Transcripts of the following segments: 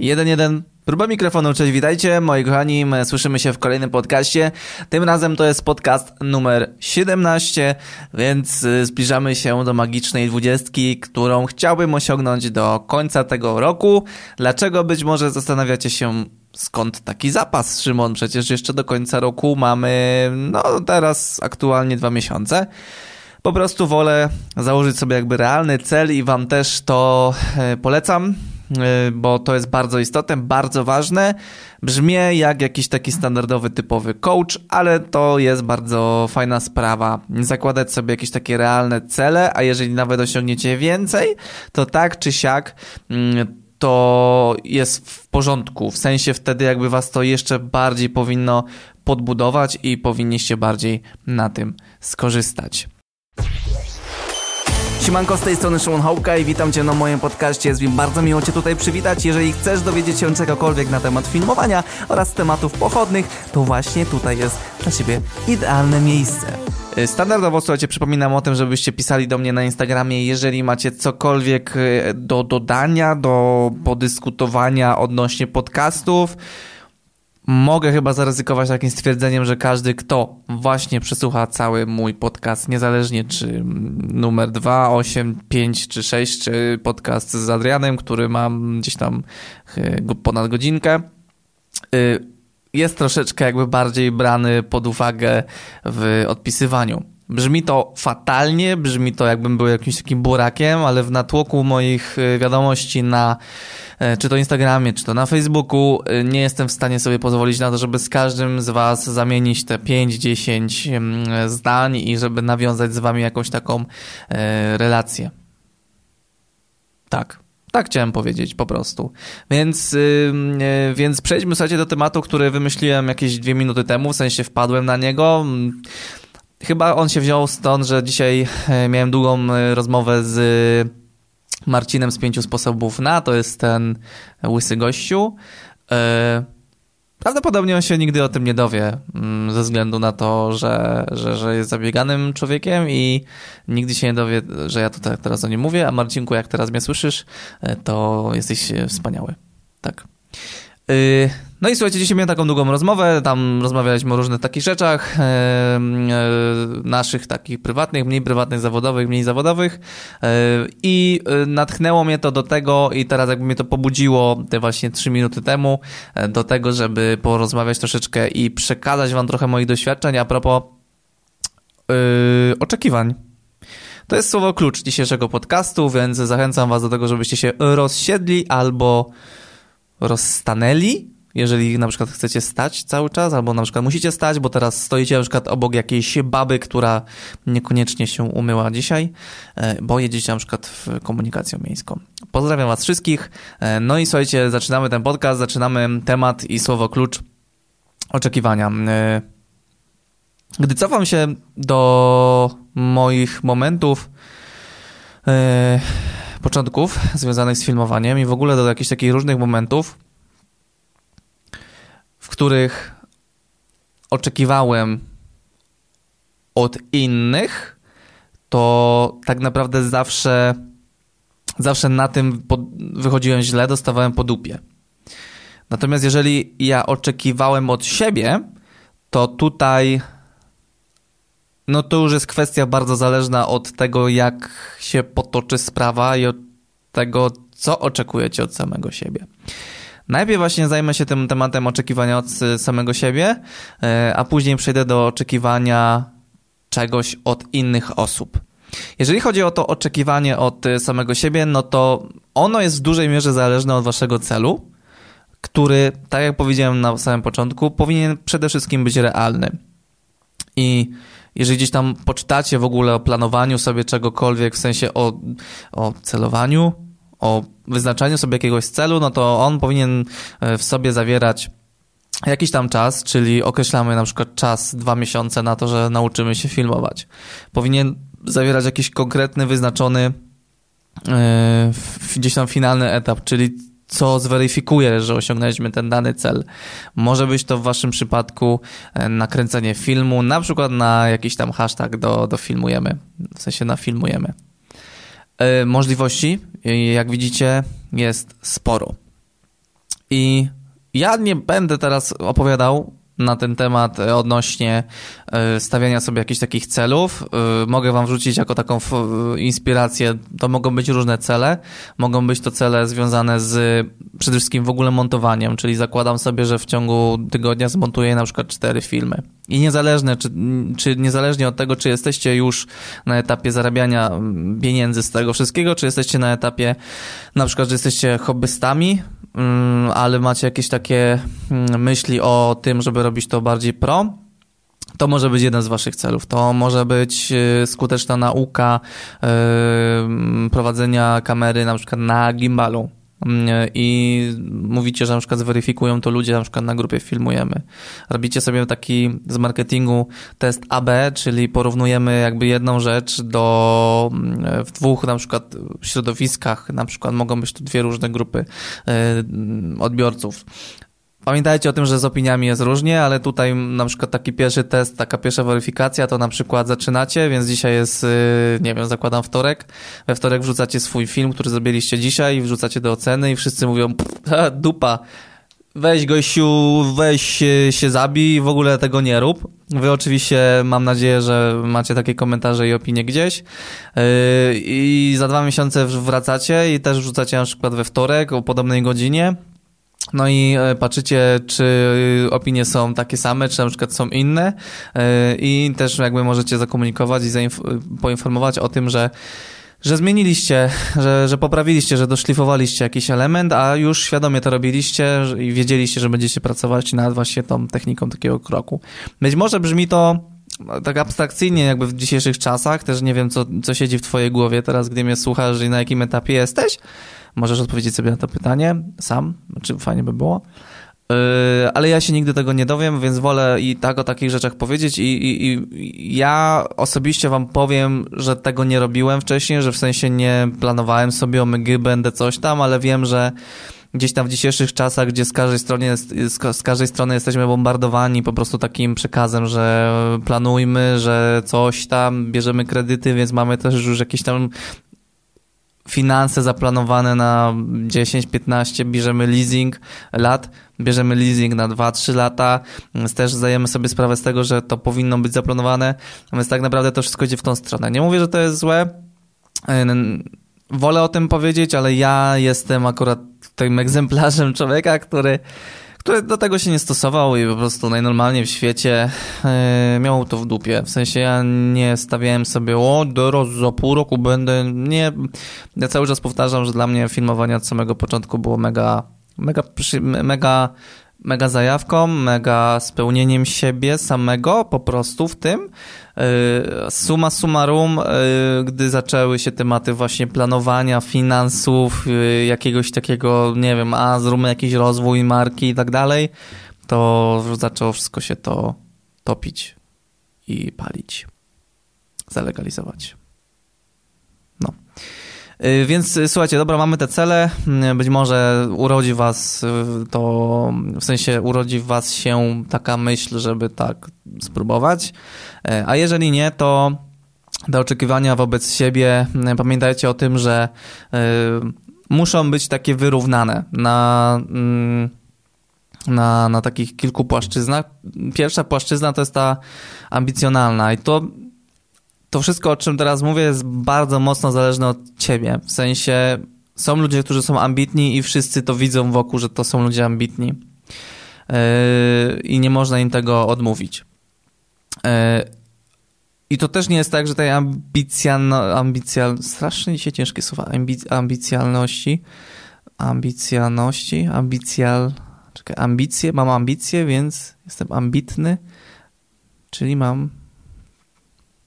1-1. Próba mikrofonu, cześć, witajcie, moi kochani, my słyszymy się w kolejnym podcaście. Tym razem to jest podcast numer 17, więc y, zbliżamy się do magicznej dwudziestki, którą chciałbym osiągnąć do końca tego roku. Dlaczego być może zastanawiacie się, skąd taki zapas, Szymon? Przecież jeszcze do końca roku mamy, no teraz aktualnie dwa miesiące. Po prostu wolę założyć sobie jakby realny cel i wam też to e, polecam. Y, bo to jest bardzo istotne, bardzo ważne. Brzmię jak jakiś taki standardowy, typowy coach, ale to jest bardzo fajna sprawa. Zakładać sobie jakieś takie realne cele, a jeżeli nawet osiągniecie więcej, to tak czy siak mm, to jest w porządku. W sensie wtedy jakby was to jeszcze bardziej powinno podbudować i powinniście bardziej na tym skorzystać. Siemanko, z tej strony Szymon Hołka i witam Cię na moim podcaście. Jest mi bardzo miło Cię tutaj przywitać. Jeżeli chcesz dowiedzieć się czegokolwiek na temat filmowania oraz tematów pochodnych, to właśnie tutaj jest dla Ciebie idealne miejsce. Y, standardowo, słuchajcie, przypominam o tym, żebyście pisali do mnie na Instagramie, jeżeli macie cokolwiek y, do dodania, do podyskutowania odnośnie podcastów mogę chyba zaryzykować takim stwierdzeniem, że każdy, kto właśnie przesłucha cały mój podcast, niezależnie czy numer 2, 8, 5 czy 6, czy podcast z Adrianem, który mam gdzieś tam e, ponad godzinkę, y, jest troszeczkę jakby bardziej brany pod uwagę w odpisywaniu. Brzmi to fatalnie, brzmi to jakbym był jakimś takim burakiem, ale w natłoku moich y, wiadomości na E, czy to Instagramie, czy to na Facebooku, e, nie jestem w stanie sobie pozwolić na to, żeby z każdym z Was zamienić te 5-10 zdań i żeby nawiązać z Wami jakąś taką e, relację. Tak. Tak chciałem powiedzieć po prostu. Więc, yy, więc przejdźmy sobie do tematu, który wymyśliłem jakieś dwie minuty temu, w sensie wpadłem na niego. Chyba on się wziął stąd, że dzisiaj miałem długą rozmowę z Marcinem z pięciu sposobów na, to jest ten łysy gościu. E, prawdopodobnie on się nigdy o tym nie dowie, mm, ze względu na to, że, że, że jest zabieganym człowiekiem i nigdy się nie dowie, że ja tutaj teraz o nim mówię, a Marcinku, jak teraz mnie słyszysz, e, to jesteś wspaniały. Tak. No i słuchajcie, dzisiaj miałem taką długą rozmowę, tam rozmawialiśmy o różnych takich rzeczach, e, e, naszych takich prywatnych, mniej prywatnych, zawodowych, mniej zawodowych e, i natchnęło mnie to do tego i teraz jakby mnie to pobudziło te właśnie trzy minuty temu do tego, żeby porozmawiać troszeczkę i przekazać wam trochę moich doświadczeń a propos oczekiwań. To jest słowo klucz dzisiejszego podcastu, więc zachęcam was do tego, żebyście się rozsiedli albo rozstanęli, jeżeli na przykład chcecie stać cały czas, albo na przykład musicie stać, bo teraz stoicie na przykład obok jakiejś baby, która niekoniecznie się umyła dzisiaj, e, bo jedziecie na przykład w komunikacją miejską. Pozdrawiam Was wszystkich. E, no i słuchajcie, zaczynamy ten podcast, zaczynamy temat i słowo klucz oczekiwania. E, gdy cofam się do moich momentów, początków związanych z filmowaniem i w ogóle do jakichś takich różnych momentów, w których oczekiwałem od innych, to tak naprawdę zawsze, zawsze na tym wychodziłem źle, dostawałem po dupie. Natomiast jeżeli ja oczekiwałem od siebie, to tutaj no to już jest kwestia bardzo zależna od tego, jak się potoczy sprawa i od tego, co oczekujecie od samego siebie. Najpierw właśnie zajmę się tym tematem oczekiwania od samego siebie, e, a później przejdę do oczekiwania czegoś od innych osób. Jeżeli chodzi o to oczekiwanie od samego siebie, no to ono jest w dużej mierze zależne od waszego celu, który, tak jak powiedziałem na samym początku, powinien przede wszystkim być realny. I jeżeli gdzieś tam poczytacie w ogóle o planowaniu sobie czegokolwiek, w sensie o, o celowaniu, o wyznaczaniu sobie jakiegoś celu, no to on powinien e, w sobie zawierać jakiś tam czas, czyli określamy na przykład czas, dwa miesiące na to, że nauczymy się filmować. Powinien zawierać jakiś konkretny, wyznaczony yy, gdzieś tam finalny etap, czyli co zweryfikuje, że osiągnęliśmy ten dany cel. Może być to w waszym przypadku e, nakręcenie filmu, na przykład na jakiś tam hashtag do, do filmujemy, w sensie na filmujemy. E, możliwości, jak widzicie, jest sporo. I ja nie będę teraz opowiadał na ten temat odnośnie e, stawiania sobie jakichś takich celów. E, mogę wam wrzucić jako taką inspirację. To mogą być różne cele. Mogą być to cele związane z przede wszystkim w ogóle montowaniem, czyli zakładam sobie, że w ciągu tygodnia zmontuję na przykład cztery filmy. I niezależnie, czy, czy niezależnie od tego, czy jesteście już na etapie zarabiania pieniędzy z tego wszystkiego, czy jesteście na etapie na przykład, że jesteście hobbystami, Mm, ale macie jakieś takie mm, myśli o tym, żeby robić to bardziej pro, to może być jeden z waszych celów. To może być y, skuteczna nauka yy, prowadzenia kamery na przykład na gimbalu i mówicie, że na przykład zweryfikują to ludzie, na przykład na grupie filmujemy. Robicie sobie taki z marketingu test AB, czyli porównujemy jakby jedną rzecz do w dwóch na przykład środowiskach, na przykład mogą być to dwie różne grupy e, odbiorców. Pamiętajcie o tym, że z opiniami jest różnie, ale tutaj na przykład taki pierwszy test, taka pierwsza weryfikacja, to na przykład zaczynacie, więc dzisiaj jest, y, nie wiem, zakładam wtorek. We wtorek wrzucacie swój film, który zrobiliście dzisiaj i wrzucacie do oceny i wszyscy mówią, dupa, weź gościu, weź się, się zabij, w ogóle tego nie rób. Wy oczywiście mam nadzieję, że macie takie komentarze i opinie gdzieś yy, i za dwa miesiące wracacie i też wrzucacie na przykład we wtorek o podobnej godzinie no i e, patrzycie, czy opinie są takie same, czy na przykład są inne. E, i też jakby możecie zakomunikować i poinformować o tym, że że zmieniliście, że, że poprawiliście, że doszlifowaliście jakiś element, a już świadomie to robiliście i wiedzieliście, że będziecie pracować nad właśnie tą techniką takiego kroku. Być może brzmi to tak abstrakcyjnie jakby w dzisiejszych czasach, też nie wiem, co, co siedzi w twojej głowie teraz, gdy mnie słuchasz i na jakim etapie jesteś, Możesz odpowiedzieć sobie na to pytanie sam, znaczy fajnie by było. Yy, ale ja się nigdy tego nie dowiem, więc wolę i tak o takich rzeczach powiedzieć i, i, i ja osobiście wam powiem, że tego nie robiłem wcześniej, że w sensie nie planowałem sobie omygy, będę coś tam, ale wiem, że gdzieś tam w dzisiejszych czasach, gdzie z każdej strony, z każdej strony jesteśmy bombardowani po prostu takim przekazem, że planujmy, że coś tam, bierzemy kredyty, więc mamy też już jakieś tam finanse zaplanowane na 10-15, bierzemy leasing lat, bierzemy leasing na 2-3 lata, więc też zdajemy sobie sprawę z tego, że to powinno być zaplanowane, więc tak naprawdę to wszystko idzie w tą stronę. Nie mówię, że to jest złe, wolę o tym powiedzieć, ale ja jestem akurat tym egzemplarzem człowieka, który który do tego się nie stosował i po prostu najnormalniej w świecie yy, miał to w dupie. W sensie ja nie stawiałem sobie, o, teraz za pół roku będę. Nie. Ja cały czas powtarzam, że dla mnie filmowanie od samego początku było mega, mega, mega mega zajawką, mega spełnieniem siebie samego po prostu w tym. Y, suma summarum, y, gdy zaczęły się tematy właśnie planowania, finansów, y, jakiegoś takiego, nie wiem, a zróbmy jakiś rozwój marki i tak dalej, to zaczęło wszystko się to topić i palić, zalegalizować. Y, więc y, słuchajcie, dobra, mamy te cele. Y, być może urodzi was to, w sensie urodzi was się taka myśl, żeby tak spróbować. A jeżeli nie, to te oczekiwania wobec siebie, pamiętajcie o tym, że muszą być takie wyrównane na mm, na, na takich kilku płaszczyznach. Pierwsza płaszczyzna to jest ta ambicjonalna i to to wszystko, o czym teraz mówię, jest bardzo mocno zależne od ciebie. W sensie są ludzie, którzy są ambitni i wszyscy to widzą wokół, że to są ludzie ambitni. Yy, I nie można im tego odmówić. Yy, I to też nie jest tak, że tej ambicjalno, ambicjal, strasznie dzisiaj ciężkie słowa, ambic, ambicjalności, ambicjalności, ambicjal, czekaj, ambicje, mam ambicje, więc jestem ambitny, czyli mam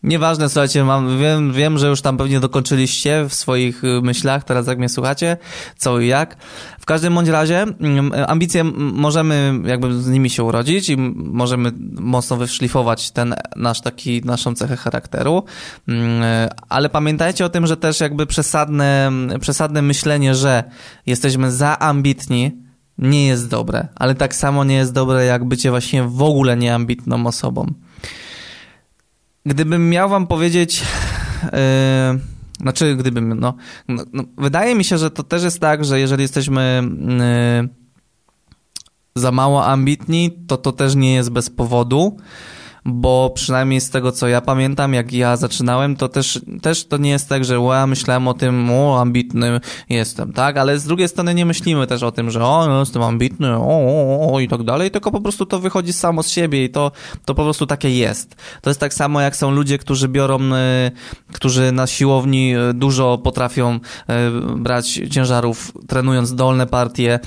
Nieważne, słuchajcie, mam, wiem, wiem, że już tam pewnie dokończyliście w swoich y, myślach, teraz jak mnie słuchacie, co i jak. W każdym bądź razie mm, ambicje możemy jakby z nimi się urodzić i możemy mocno wyszlifować ten nasz taki, naszą cechę charakteru, mm, ale pamiętajcie o tym, że też jakby przesadne, przesadne myślenie, że jesteśmy za ambitni, nie jest dobre, ale tak samo nie jest dobre jak bycie właśnie w ogóle nieambitną osobą. Gdybym miał wam powiedzieć, yy, znaczy gdybym, no, no, no, wydaje mi się, że to też jest tak, że jeżeli jesteśmy yy, za mało ambitni, to to też nie jest bez powodu bo przynajmniej z tego, co ja pamiętam, jak ja zaczynałem, to też, też to nie jest tak, że ja myślałem o tym, o, ambitny jestem, tak? Ale z drugiej strony nie myślimy też o tym, że o, no, jestem ambitny, o, o, o i tak dalej, tylko po prostu to wychodzi samo z siebie i to, to po prostu takie jest. To jest tak samo, jak są ludzie, którzy biorą, y, którzy na siłowni y, dużo potrafią y, brać ciężarów, trenując dolne partie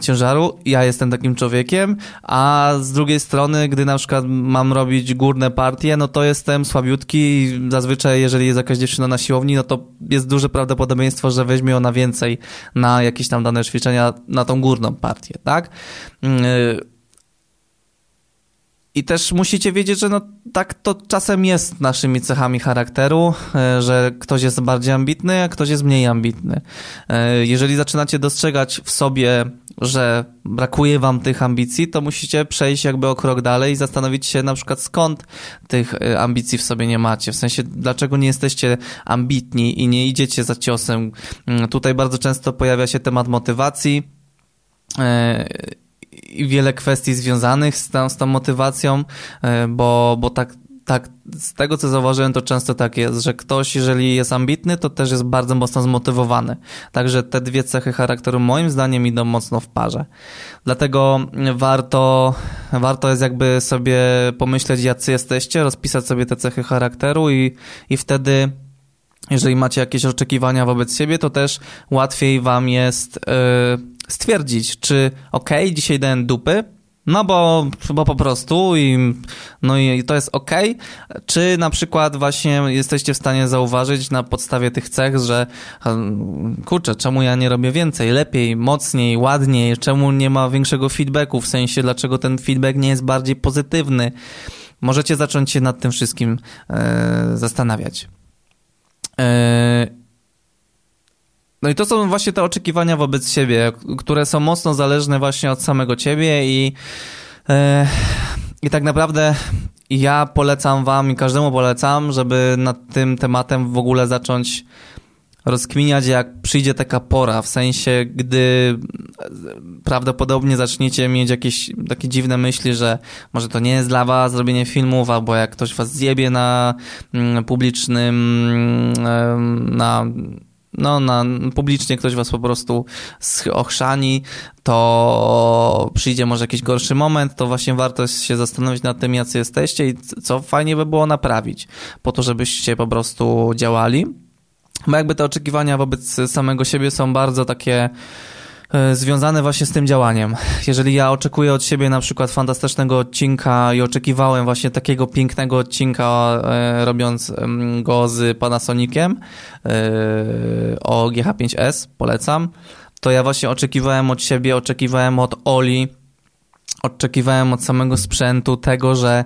ciężaru. Ja jestem takim człowiekiem, a z drugiej strony, gdy na przykład mam robić górne partie, no to jestem słabiutki i zazwyczaj jeżeli jest jakaś dziewczyna na siłowni, no to jest duże prawdopodobieństwo, że weźmie ona więcej na jakieś tam dane ćwiczenia, na tą górną partię, tak? Mm, I też musicie wiedzieć, że no tak to czasem jest naszymi cechami charakteru, e, że ktoś jest bardziej ambitny, a ktoś jest mniej ambitny. E, jeżeli zaczynacie dostrzegać w sobie że brakuje wam tych ambicji, to musicie przejść jakby o krok dalej i zastanowić się na przykład skąd tych y, ambicji w sobie nie macie. W sensie, dlaczego nie jesteście ambitni i nie idziecie za ciosem. Mm, tutaj bardzo często pojawia się temat motywacji i wiele kwestii związanych z tą, z tą motywacją, y, bo, bo tak tak, z tego co zauważyłem, to często tak jest, że ktoś, jeżeli jest ambitny, to też jest bardzo mocno zmotywowany. Także te dwie cechy charakteru moim zdaniem idą mocno w parze. Dlatego warto, warto jest jakby sobie pomyśleć, jacy jesteście, rozpisać sobie te cechy charakteru i, i wtedy jeżeli macie jakieś oczekiwania wobec siebie, to też łatwiej wam jest yy, stwierdzić, czy ok, dzisiaj dałem dupy, no bo, bo po prostu i, no i to jest ok. Czy na przykład właśnie jesteście w stanie zauważyć na podstawie tych cech, że kurczę, czemu ja nie robię więcej, lepiej, mocniej, ładniej, czemu nie ma większego feedbacku, w sensie dlaczego ten feedback nie jest bardziej pozytywny. Możecie zacząć się nad tym wszystkim e, zastanawiać. E, no i to są właśnie te oczekiwania wobec siebie, które są mocno zależne właśnie od samego ciebie i, yy, i tak naprawdę ja polecam wam i każdemu polecam, żeby nad tym tematem w ogóle zacząć rozkminiać, jak przyjdzie taka pora, w sensie, gdy prawdopodobnie zaczniecie mieć jakieś takie dziwne myśli, że może to nie jest dla was zrobienie filmów, albo jak ktoś was zjebie na mm, publicznym, mm, na no, na, publicznie ktoś was po prostu ochrzani, to przyjdzie może jakiś gorszy moment, to właśnie warto się zastanowić nad tym, jacy jesteście i co fajnie by było naprawić, po to, żebyście po prostu działali. Bo jakby te oczekiwania wobec samego siebie są bardzo takie związane właśnie z tym działaniem. Jeżeli ja oczekuję od siebie na przykład fantastycznego odcinka i oczekiwałem właśnie takiego pięknego odcinka, e, robiąc go z Panasoniciem e, o GH5S, polecam, to ja właśnie oczekiwałem od siebie, oczekiwałem od Oli, oczekiwałem od samego sprzętu tego, że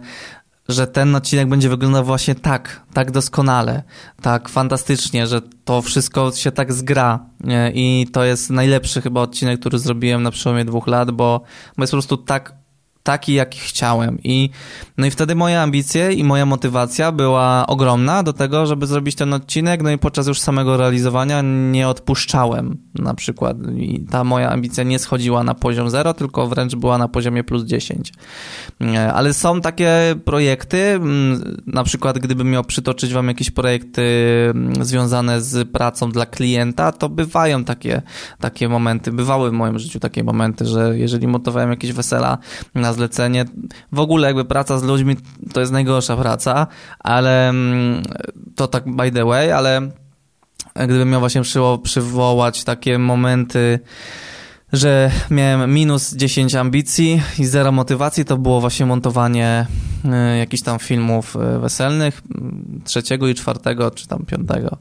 że ten odcinek będzie wyglądał właśnie tak, tak doskonale, tak fantastycznie, że to wszystko się tak zgra i to jest najlepszy chyba odcinek, który zrobiłem na przełomie dwóch lat, bo, bo jest po prostu tak taki, jaki chciałem. I, no i wtedy moje ambicje i moja motywacja była ogromna do tego, żeby zrobić ten odcinek, no i podczas już samego realizowania nie odpuszczałem na przykład. I ta moja ambicja nie schodziła na poziom 0, tylko wręcz była na poziomie plus 10. Ale są takie projekty, na przykład gdybym miał przytoczyć wam jakieś projekty związane z pracą dla klienta, to bywają takie, takie momenty, bywały w moim życiu takie momenty, że jeżeli montowałem jakieś wesela na zlecenie. W ogóle jakby praca z ludźmi to jest najgorsza praca, ale mm, to tak by the way, ale gdybym miał właśnie przywołać takie momenty, że miałem minus 10 ambicji i zero motywacji, to było właśnie montowanie y, jakichś tam filmów y, weselnych, trzeciego i czwartego, czy tam piątego.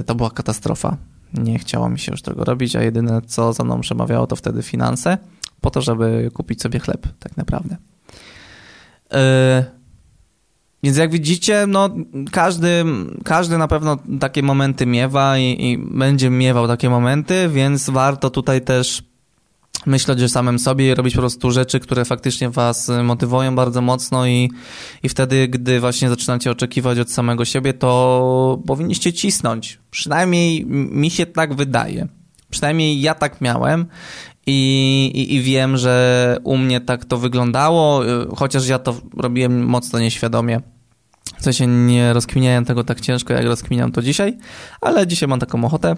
Y, to była katastrofa. Nie chciało mi się już tego robić, a jedyne co za mną przemawiało to wtedy finanse po to, żeby kupić sobie chleb, tak naprawdę. Yy, więc jak widzicie, no każdy, każdy na pewno takie momenty miewa i, i będzie miewał takie momenty, więc warto tutaj też myśleć o samym sobie i robić po prostu rzeczy, które faktycznie was motywują bardzo mocno i, i wtedy, gdy właśnie zaczynacie oczekiwać od samego siebie, to powinniście cisnąć. Przynajmniej mi się tak wydaje. Przynajmniej ja tak miałem I, i, I wiem, że u mnie tak to wyglądało, y, chociaż ja to robiłem mocno nieświadomie. W sensie nie rozkminiałem tego tak ciężko, jak rozkminiam to dzisiaj, ale dzisiaj mam taką ochotę.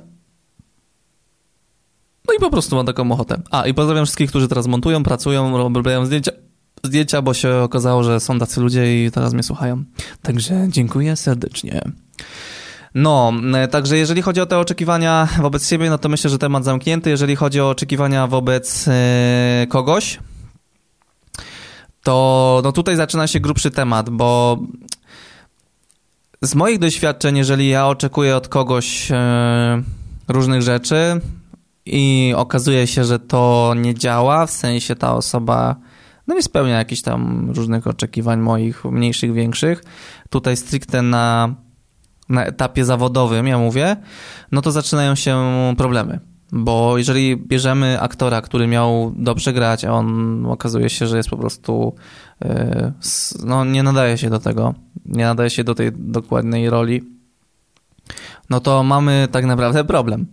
No i po prostu mam taką ochotę. A, i pozdrawiam wszystkich, którzy teraz montują, pracują, robią zdjęcia, zdjęcia, bo się okazało, że są tacy ludzie i teraz mnie słuchają. Także dziękuję serdecznie. No, e, także jeżeli chodzi o te oczekiwania wobec siebie, no to myślę, że temat zamknięty. Jeżeli chodzi o oczekiwania wobec yy, kogoś, to no tutaj zaczyna się grubszy temat, bo z moich doświadczeń, jeżeli ja oczekuję od kogoś yy, różnych rzeczy i okazuje się, że to nie działa, w sensie ta osoba no nie spełnia jakichś tam różnych oczekiwań moich, mniejszych, większych, tutaj stricte na na etapie zawodowym, ja mówię, no to zaczynają się problemy. Bo jeżeli bierzemy aktora, który miał dobrze grać, a on okazuje się, że jest po prostu, e, no nie nadaje się do tego, nie nadaje się do tej dokładnej roli, no to mamy tak naprawdę problem.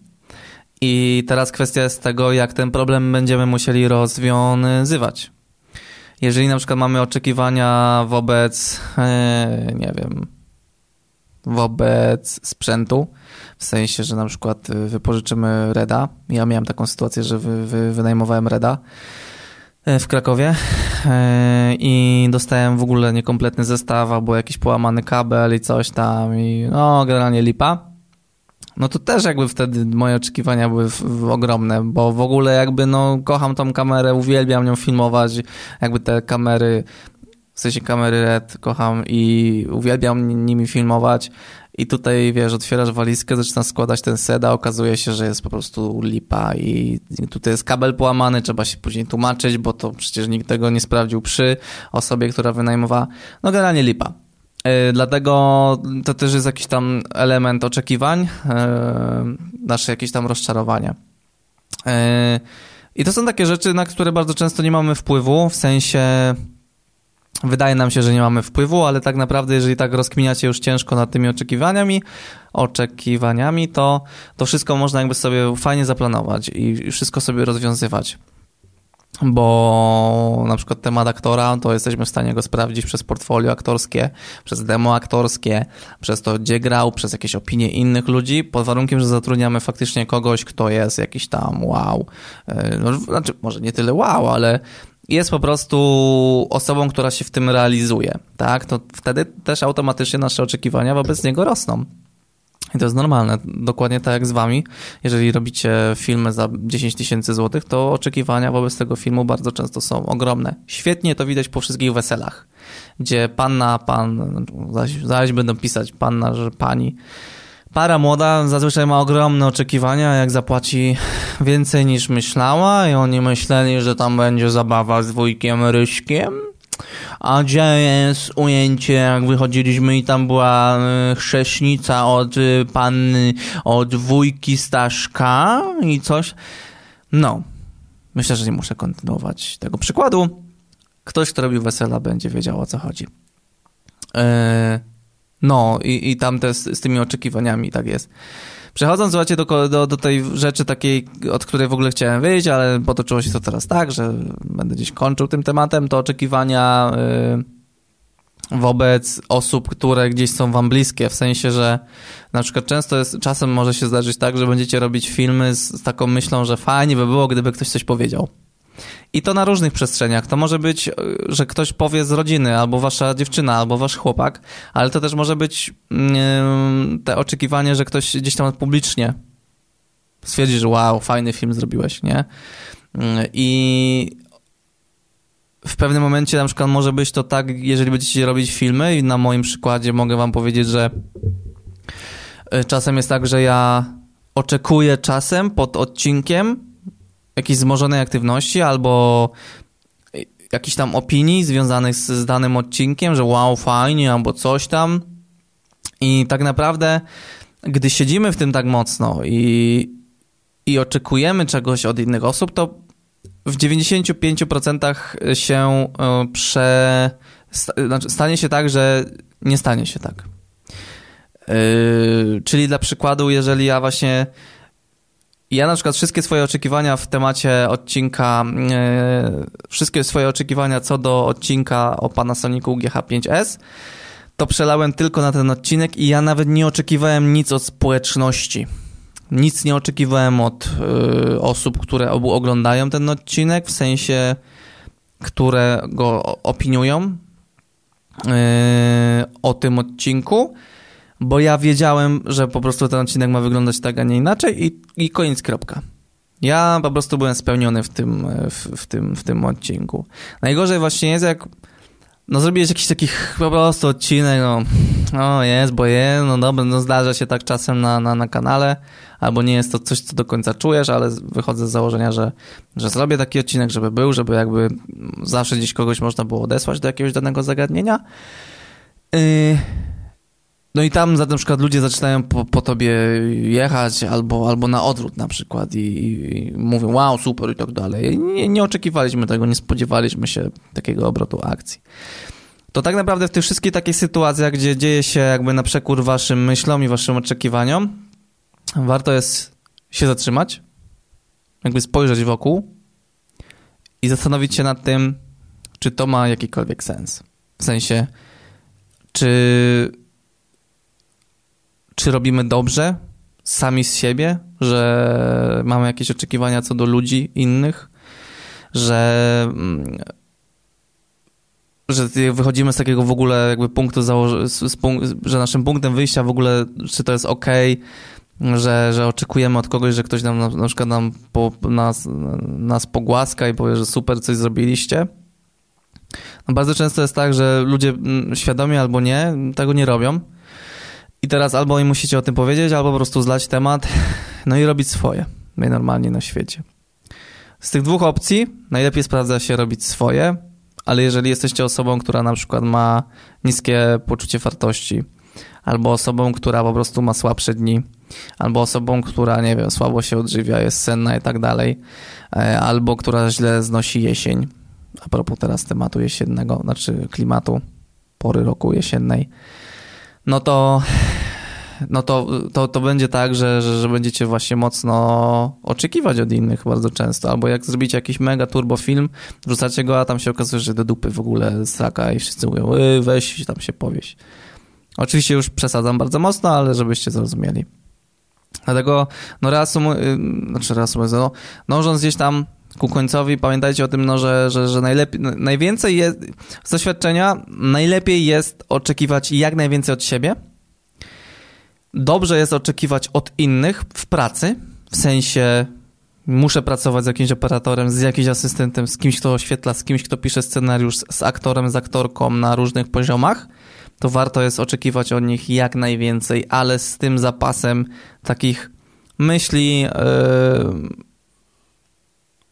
I teraz kwestia jest tego, jak ten problem będziemy musieli rozwiązywać. Jeżeli na przykład mamy oczekiwania wobec, e, nie wiem, wobec sprzętu, w sensie, że na przykład y, wypożyczymy Reda. Ja miałem taką sytuację, że wy, wy, wynajmowałem Reda y, w Krakowie y, i dostałem w ogóle niekompletny zestaw albo jakiś połamany kabel i coś tam i no generalnie lipa. No to też jakby wtedy moje oczekiwania były w, w ogromne, bo w ogóle jakby no kocham tą kamerę, uwielbiam nią filmować, jakby te kamery w sensie kamery RED kocham i uwielbiam nimi filmować. I tutaj, wiesz, otwierasz walizkę, zaczynasz składać ten set, a okazuje się, że jest po prostu lipa i tutaj jest kabel połamany, trzeba się później tłumaczyć, bo to przecież nikt tego nie sprawdził przy osobie, która wynajmowała. No generalnie lipa. Yy, dlatego to też jest jakiś tam element oczekiwań, yy, nasze jakieś tam rozczarowania. Yy, I to są takie rzeczy, na które bardzo często nie mamy wpływu, w sensie Wydaje nam się, że nie mamy wpływu, ale tak naprawdę, jeżeli tak rozkminiacie już ciężko nad tymi oczekiwaniami, oczekiwaniami, to, to wszystko można jakby sobie fajnie zaplanować i wszystko sobie rozwiązywać. Bo na przykład temat aktora, to jesteśmy w stanie go sprawdzić przez portfolio aktorskie, przez demo aktorskie, przez to, gdzie grał, przez jakieś opinie innych ludzi, pod warunkiem, że zatrudniamy faktycznie kogoś, kto jest jakiś tam wow. E, no, znaczy, może nie tyle wow, ale jest po prostu osobą, która się w tym realizuje, tak, to wtedy też automatycznie nasze oczekiwania wobec niego rosną. I to jest normalne. Dokładnie tak jak z wami. Jeżeli robicie filmy za 10 tysięcy złotych, to oczekiwania wobec tego filmu bardzo często są ogromne. Świetnie to widać po wszystkich weselach, gdzie panna, pan, zaś, zaś będą pisać panna, że pani, Para młoda zazwyczaj ma ogromne oczekiwania, jak zapłaci więcej niż myślała i oni myśleli, że tam będzie zabawa z wujkiem Ryśkiem. A gdzie jest ujęcie, jak wychodziliśmy i tam była y, chrześnica od y, panny, od wujki Staszka i coś. No, myślę, że nie muszę kontynuować tego przykładu. Ktoś, kto robił wesela, będzie wiedział o co chodzi. Yy, no i, i tam te, z, z tymi oczekiwaniami tak jest. Przechodząc, słuchajcie, do, do, do tej rzeczy takiej, od której w ogóle chciałem wyjść, ale potoczyło się to teraz tak, że będę gdzieś kończył tym tematem, to oczekiwania yy, wobec osób, które gdzieś są wam bliskie, w sensie, że na przykład często jest, czasem może się zdarzyć tak, że będziecie robić filmy z, z taką myślą, że fajnie by było, gdyby ktoś coś powiedział. I to na różnych przestrzeniach. To może być, e, że ktoś powie z rodziny, albo wasza dziewczyna, albo wasz chłopak, ale to też może być yy, te oczekiwanie, że ktoś gdzieś tam publicznie stwierdzi, że wow, fajny film zrobiłeś, nie? Yy, I w pewnym momencie na przykład może być to tak, jeżeli będziecie robić filmy i na moim przykładzie mogę wam powiedzieć, że e, czasem jest tak, że ja oczekuję czasem pod odcinkiem jakiejś wzmożonej aktywności albo jakichś tam opinii związanych z, z danym odcinkiem, że wow, fajnie, albo coś tam. I tak naprawdę, gdy siedzimy w tym tak mocno i, i oczekujemy czegoś od innych osób, to w 95% się e, prze... Znaczy stanie się tak, że nie stanie się tak. Yy, czyli dla przykładu, jeżeli ja właśnie ja na przykład wszystkie swoje oczekiwania w temacie odcinka, yy, wszystkie swoje oczekiwania co do odcinka o Panasonicu GH5S, to przelałem tylko na ten odcinek i ja nawet nie oczekiwałem nic od społeczności. Nic nie oczekiwałem od yy, osób, które oglądają ten odcinek, w sensie, które go opiniują yy, o tym odcinku bo ja wiedziałem, że po prostu ten odcinek ma wyglądać tak, a nie inaczej i, i koniec, kropka. Ja po prostu byłem spełniony w tym, w, w, tym, w tym odcinku. Najgorzej właśnie jest, jak no zrobiłeś jakiś taki po prostu odcinek, no, no jest, bo jest, no dobra, no zdarza się tak czasem na, na, na kanale, albo nie jest to coś, co do końca czujesz, ale wychodzę z założenia, że, że zrobię taki odcinek, żeby był, żeby jakby zawsze gdzieś kogoś można było odesłać do jakiegoś danego zagadnienia. Yy no i tam za na przykład ludzie zaczynają po, po tobie jechać albo, albo na odwrót na przykład i, i mówią wow, super i tak dalej. Nie, nie oczekiwaliśmy tego, nie spodziewaliśmy się takiego obrotu akcji. To tak naprawdę w tych wszystkich takich sytuacjach, gdzie dzieje się jakby na przekór waszym myślom i waszym oczekiwaniom, warto jest się zatrzymać, jakby spojrzeć wokół i zastanowić się nad tym, czy to ma jakikolwiek sens. W sensie, czy czy robimy dobrze sami z siebie, że mamy jakieś oczekiwania co do ludzi innych, że mm, że wychodzimy z takiego w ogóle jakby punktu, że naszym punktem wyjścia w ogóle, czy to jest ok, że, że oczekujemy od kogoś, że ktoś nam na, na przykład nam po, nas, nas pogłaska i powie, że super, coś zrobiliście. No bardzo często jest tak, że ludzie mm, świadomie albo nie tego nie robią i teraz albo im musicie o tym powiedzieć, albo po prostu zlać temat, no i robić swoje, najnormalniej na świecie. Z tych dwóch opcji najlepiej sprawdza się robić swoje, ale jeżeli jesteście osobą, która na przykład ma niskie poczucie wartości, albo osobą, która po prostu ma słabsze dni, albo osobą, która, nie wiem, słabo się odżywia, jest senna i tak dalej, e, albo która źle znosi jesień, a propos teraz tematu jesiennego, znaczy klimatu, pory roku jesiennej, no to, no to, to, to będzie tak, że, że, że będziecie właśnie mocno oczekiwać od innych bardzo często. Albo jak zrobicie jakiś mega turbo film, wrzucacie go, a tam się okazuje, że do dupy w ogóle straka i wszyscy mówią, weź tam się powieś. Oczywiście już przesadzam bardzo mocno, ale żebyście zrozumieli. Dlatego, no reasumując, znaczy reasumując, no, dążąc gdzieś tam ku końcowi, pamiętajcie o tym, no, że, że, że najlepiej, najwięcej jest, z doświadczenia, najlepiej jest oczekiwać jak najwięcej od siebie. Dobrze jest oczekiwać od innych w pracy, w sensie muszę pracować z jakimś operatorem, z jakimś asystentem, z kimś, kto oświetla, z kimś, kto pisze scenariusz, z aktorem, z aktorką na różnych poziomach, to warto jest oczekiwać od nich jak najwięcej, ale z tym zapasem takich myśli, yy,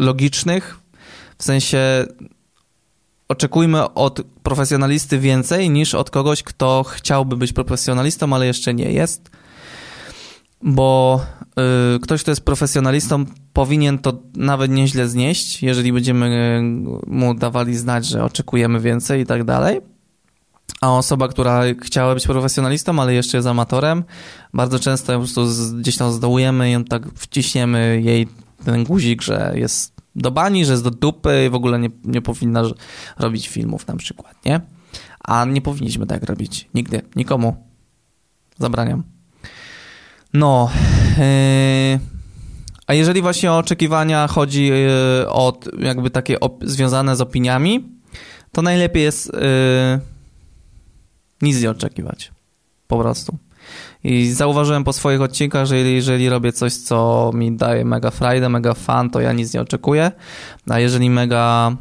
logicznych, w sensie oczekujmy od profesjonalisty więcej niż od kogoś, kto chciałby być profesjonalistą, ale jeszcze nie jest. Bo y, ktoś, kto jest profesjonalistą, powinien to nawet nieźle znieść, jeżeli będziemy y, mu dawali znać, że oczekujemy więcej i tak dalej. A osoba, która chciała być profesjonalistą, ale jeszcze jest amatorem, bardzo często po prostu gdzieś tam zdołujemy i tak wciśniemy jej ten guzik, że jest do bani, że jest do dupy i w ogóle nie, nie powinna robić filmów na przykład, nie? A nie powinniśmy tak robić. Nigdy. Nikomu. Zabraniam. No. Yy... A jeżeli właśnie o oczekiwania chodzi yy, o jakby takie związane z opiniami, to najlepiej jest yy, nic nie oczekiwać. Po prostu. I zauważyłem po swoich odcinkach, że jeżeli robię coś, co mi daje mega frajdę, mega fan, to ja nic nie oczekuję. A jeżeli mega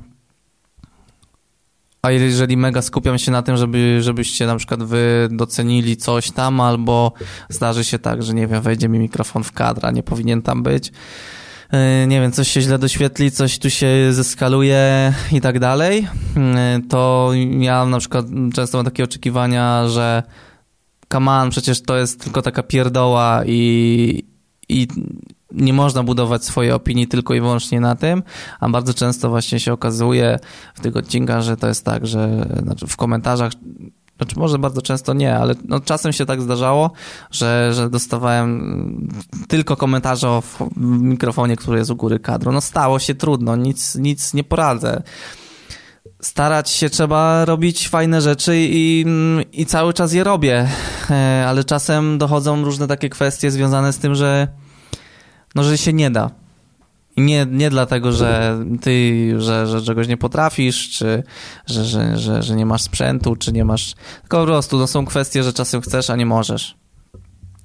a jeżeli mega skupiam się na tym, żeby, żebyście na przykład wy docenili coś tam, albo zdarzy się tak, że nie wiem, wejdzie mi mikrofon w kadr, a nie powinien tam być, yy, nie wiem, coś się źle doświetli, coś tu się zeskaluje i tak dalej, yy, to ja na przykład często mam takie oczekiwania, że come on, przecież to jest tylko taka pierdoła i, i nie można budować swojej opinii tylko i wyłącznie na tym, a bardzo często właśnie się okazuje w tych odcinkach, że to jest tak, że znaczy w komentarzach Znaczy może bardzo często nie, ale no czasem się tak zdarzało, że, że dostawałem tylko komentarze o mikrofonie, który jest u góry kadru. No stało się trudno, nic, nic nie poradzę. Starać się trzeba robić fajne rzeczy i, i cały czas je robię, e, ale czasem dochodzą różne takie kwestie związane z tym, że no, że się nie da. Nie, nie dlatego, że ty, że, że czegoś nie potrafisz, czy że, że, że, że nie masz sprzętu, czy nie masz. Tylko po prostu no, są kwestie, że czasem chcesz, a nie możesz.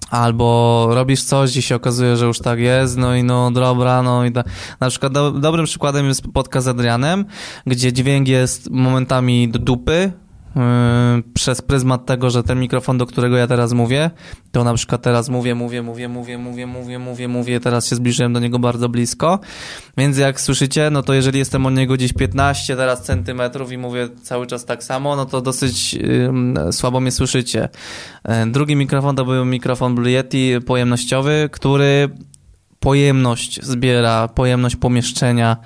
Albo robisz coś i się okazuje, że już tak jest, no i no dobra, no i da. na przykład do, dobrym przykładem jest podcast z Adrianem, gdzie dźwięk jest momentami do dupy, przez pryzmat tego, że ten mikrofon, do którego ja teraz mówię, to na przykład teraz mówię, mówię, mówię, mówię, mówię, mówię, mówię, mówię, teraz się zbliżyłem do niego bardzo blisko, więc jak słyszycie, no to jeżeli jestem od niego gdzieś 15 teraz centymetrów i mówię cały czas tak samo, no to dosyć yy, słabo mnie słyszycie. Yy, drugi mikrofon to był mikrofon Blue Yeti pojemnościowy, który pojemność zbiera, pojemność pomieszczenia,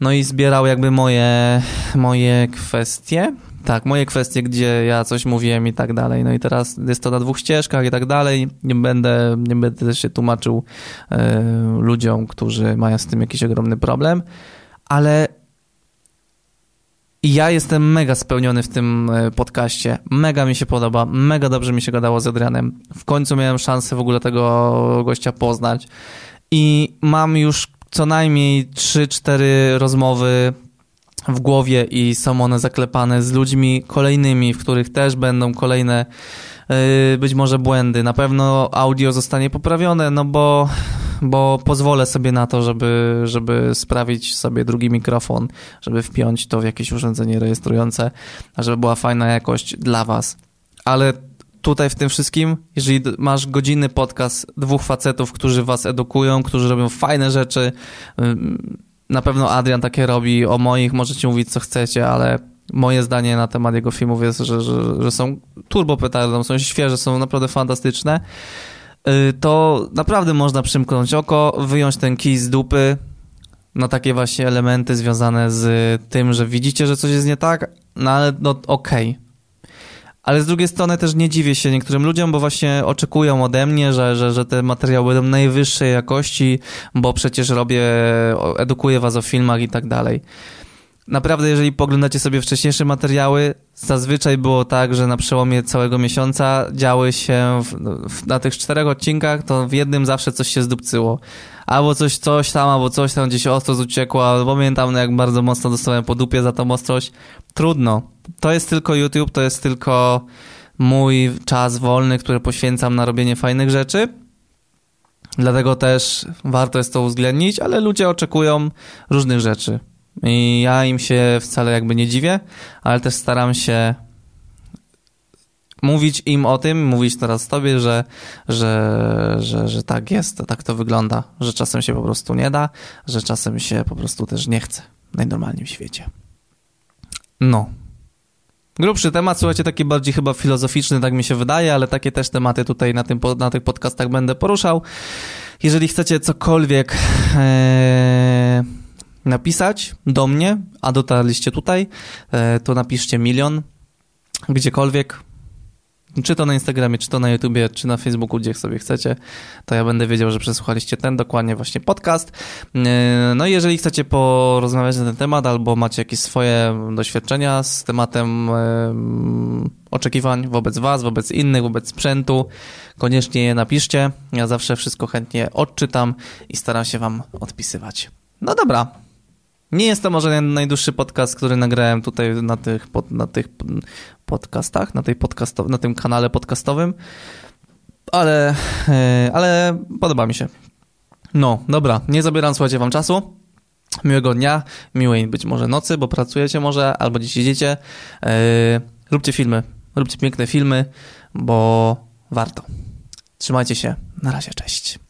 no i zbierał jakby moje, moje kwestie, tak, moje kwestie, gdzie ja coś mówiłem i tak dalej. No i teraz jest to na dwóch ścieżkach i tak dalej. Nie będę, nie będę też się tłumaczył y, ludziom, którzy mają z tym jakiś ogromny problem, ale ja jestem mega spełniony w tym e, podcaście. Mega mi się podoba, mega dobrze mi się gadało z Adrianem. W końcu miałem szansę w ogóle tego gościa poznać i mam już co najmniej 3-4 rozmowy w głowie i są one zaklepane z ludźmi kolejnymi, w których też będą kolejne yy, być może błędy. Na pewno audio zostanie poprawione, no bo, bo pozwolę sobie na to, żeby, żeby sprawić sobie drugi mikrofon, żeby wpiąć to w jakieś urządzenie rejestrujące, żeby była fajna jakość dla Was. Ale tutaj w tym wszystkim, jeżeli masz godzinny podcast dwóch facetów, którzy was edukują, którzy robią fajne rzeczy, na pewno Adrian takie robi, o moich możecie mówić co chcecie, ale moje zdanie na temat jego filmów jest, że, że, że są turbo petardą, są świeże, są naprawdę fantastyczne. Y, to naprawdę można przymknąć oko, wyjąć ten kij z dupy na takie właśnie elementy związane z tym, że widzicie, że coś jest nie tak, no ale no okej. Okay ale z drugiej strony też nie dziwię się niektórym ludziom, bo właśnie oczekują ode mnie, że, że, że te materiały będą najwyższej jakości, bo przecież robię, edukuję was o filmach i tak dalej. Naprawdę, jeżeli poglądacie sobie wcześniejsze materiały, zazwyczaj było tak, że na przełomie całego miesiąca działy się w, w, na tych czterech odcinkach, to w jednym zawsze coś się zdupcyło. Albo coś, coś tam, albo coś tam gdzieś ostrość uciekła. Pamiętam, no, jak bardzo mocno dostałem po dupie za tą ostrość. Trudno. To jest tylko YouTube, to jest tylko mój czas wolny, który poświęcam na robienie fajnych rzeczy. Dlatego też warto jest to uwzględnić, ale ludzie oczekują różnych rzeczy. I ja im się wcale jakby nie dziwię, ale też staram się mówić im o tym, mówić teraz tobie, że, że, że, że tak jest, tak to wygląda, że czasem się po prostu nie da, że czasem się po prostu też nie chce w najnormalnym świecie. No. Grubszy temat, słuchajcie, taki bardziej chyba filozoficzny, tak mi się wydaje, ale takie też tematy tutaj na, tym, na tych podcastach będę poruszał. Jeżeli chcecie cokolwiek... Ee napisać do mnie, a dotarliście tutaj, e, to napiszcie milion gdziekolwiek, czy to na Instagramie, czy to na YouTubie, czy na Facebooku, gdzie sobie chcecie, to ja będę wiedział, że przesłuchaliście ten dokładnie właśnie podcast. E, no i jeżeli chcecie porozmawiać na ten temat, albo macie jakieś swoje doświadczenia z tematem e, oczekiwań wobec Was, wobec innych, wobec sprzętu, koniecznie je napiszcie. Ja zawsze wszystko chętnie odczytam i staram się Wam odpisywać. No dobra, nie jest to może najdłuższy podcast, który nagrałem tutaj na tych, pod, na tych podcastach, na, tej podcasto, na tym kanale podcastowym, ale, e, ale podoba mi się. No, dobra, nie zabieram, słuchajcie, wam czasu. Miłego dnia, miłej być może nocy, bo pracujecie może, albo dziś idziecie. Yy, róbcie filmy, róbcie piękne filmy, bo warto. Trzymajcie się, na razie, cześć.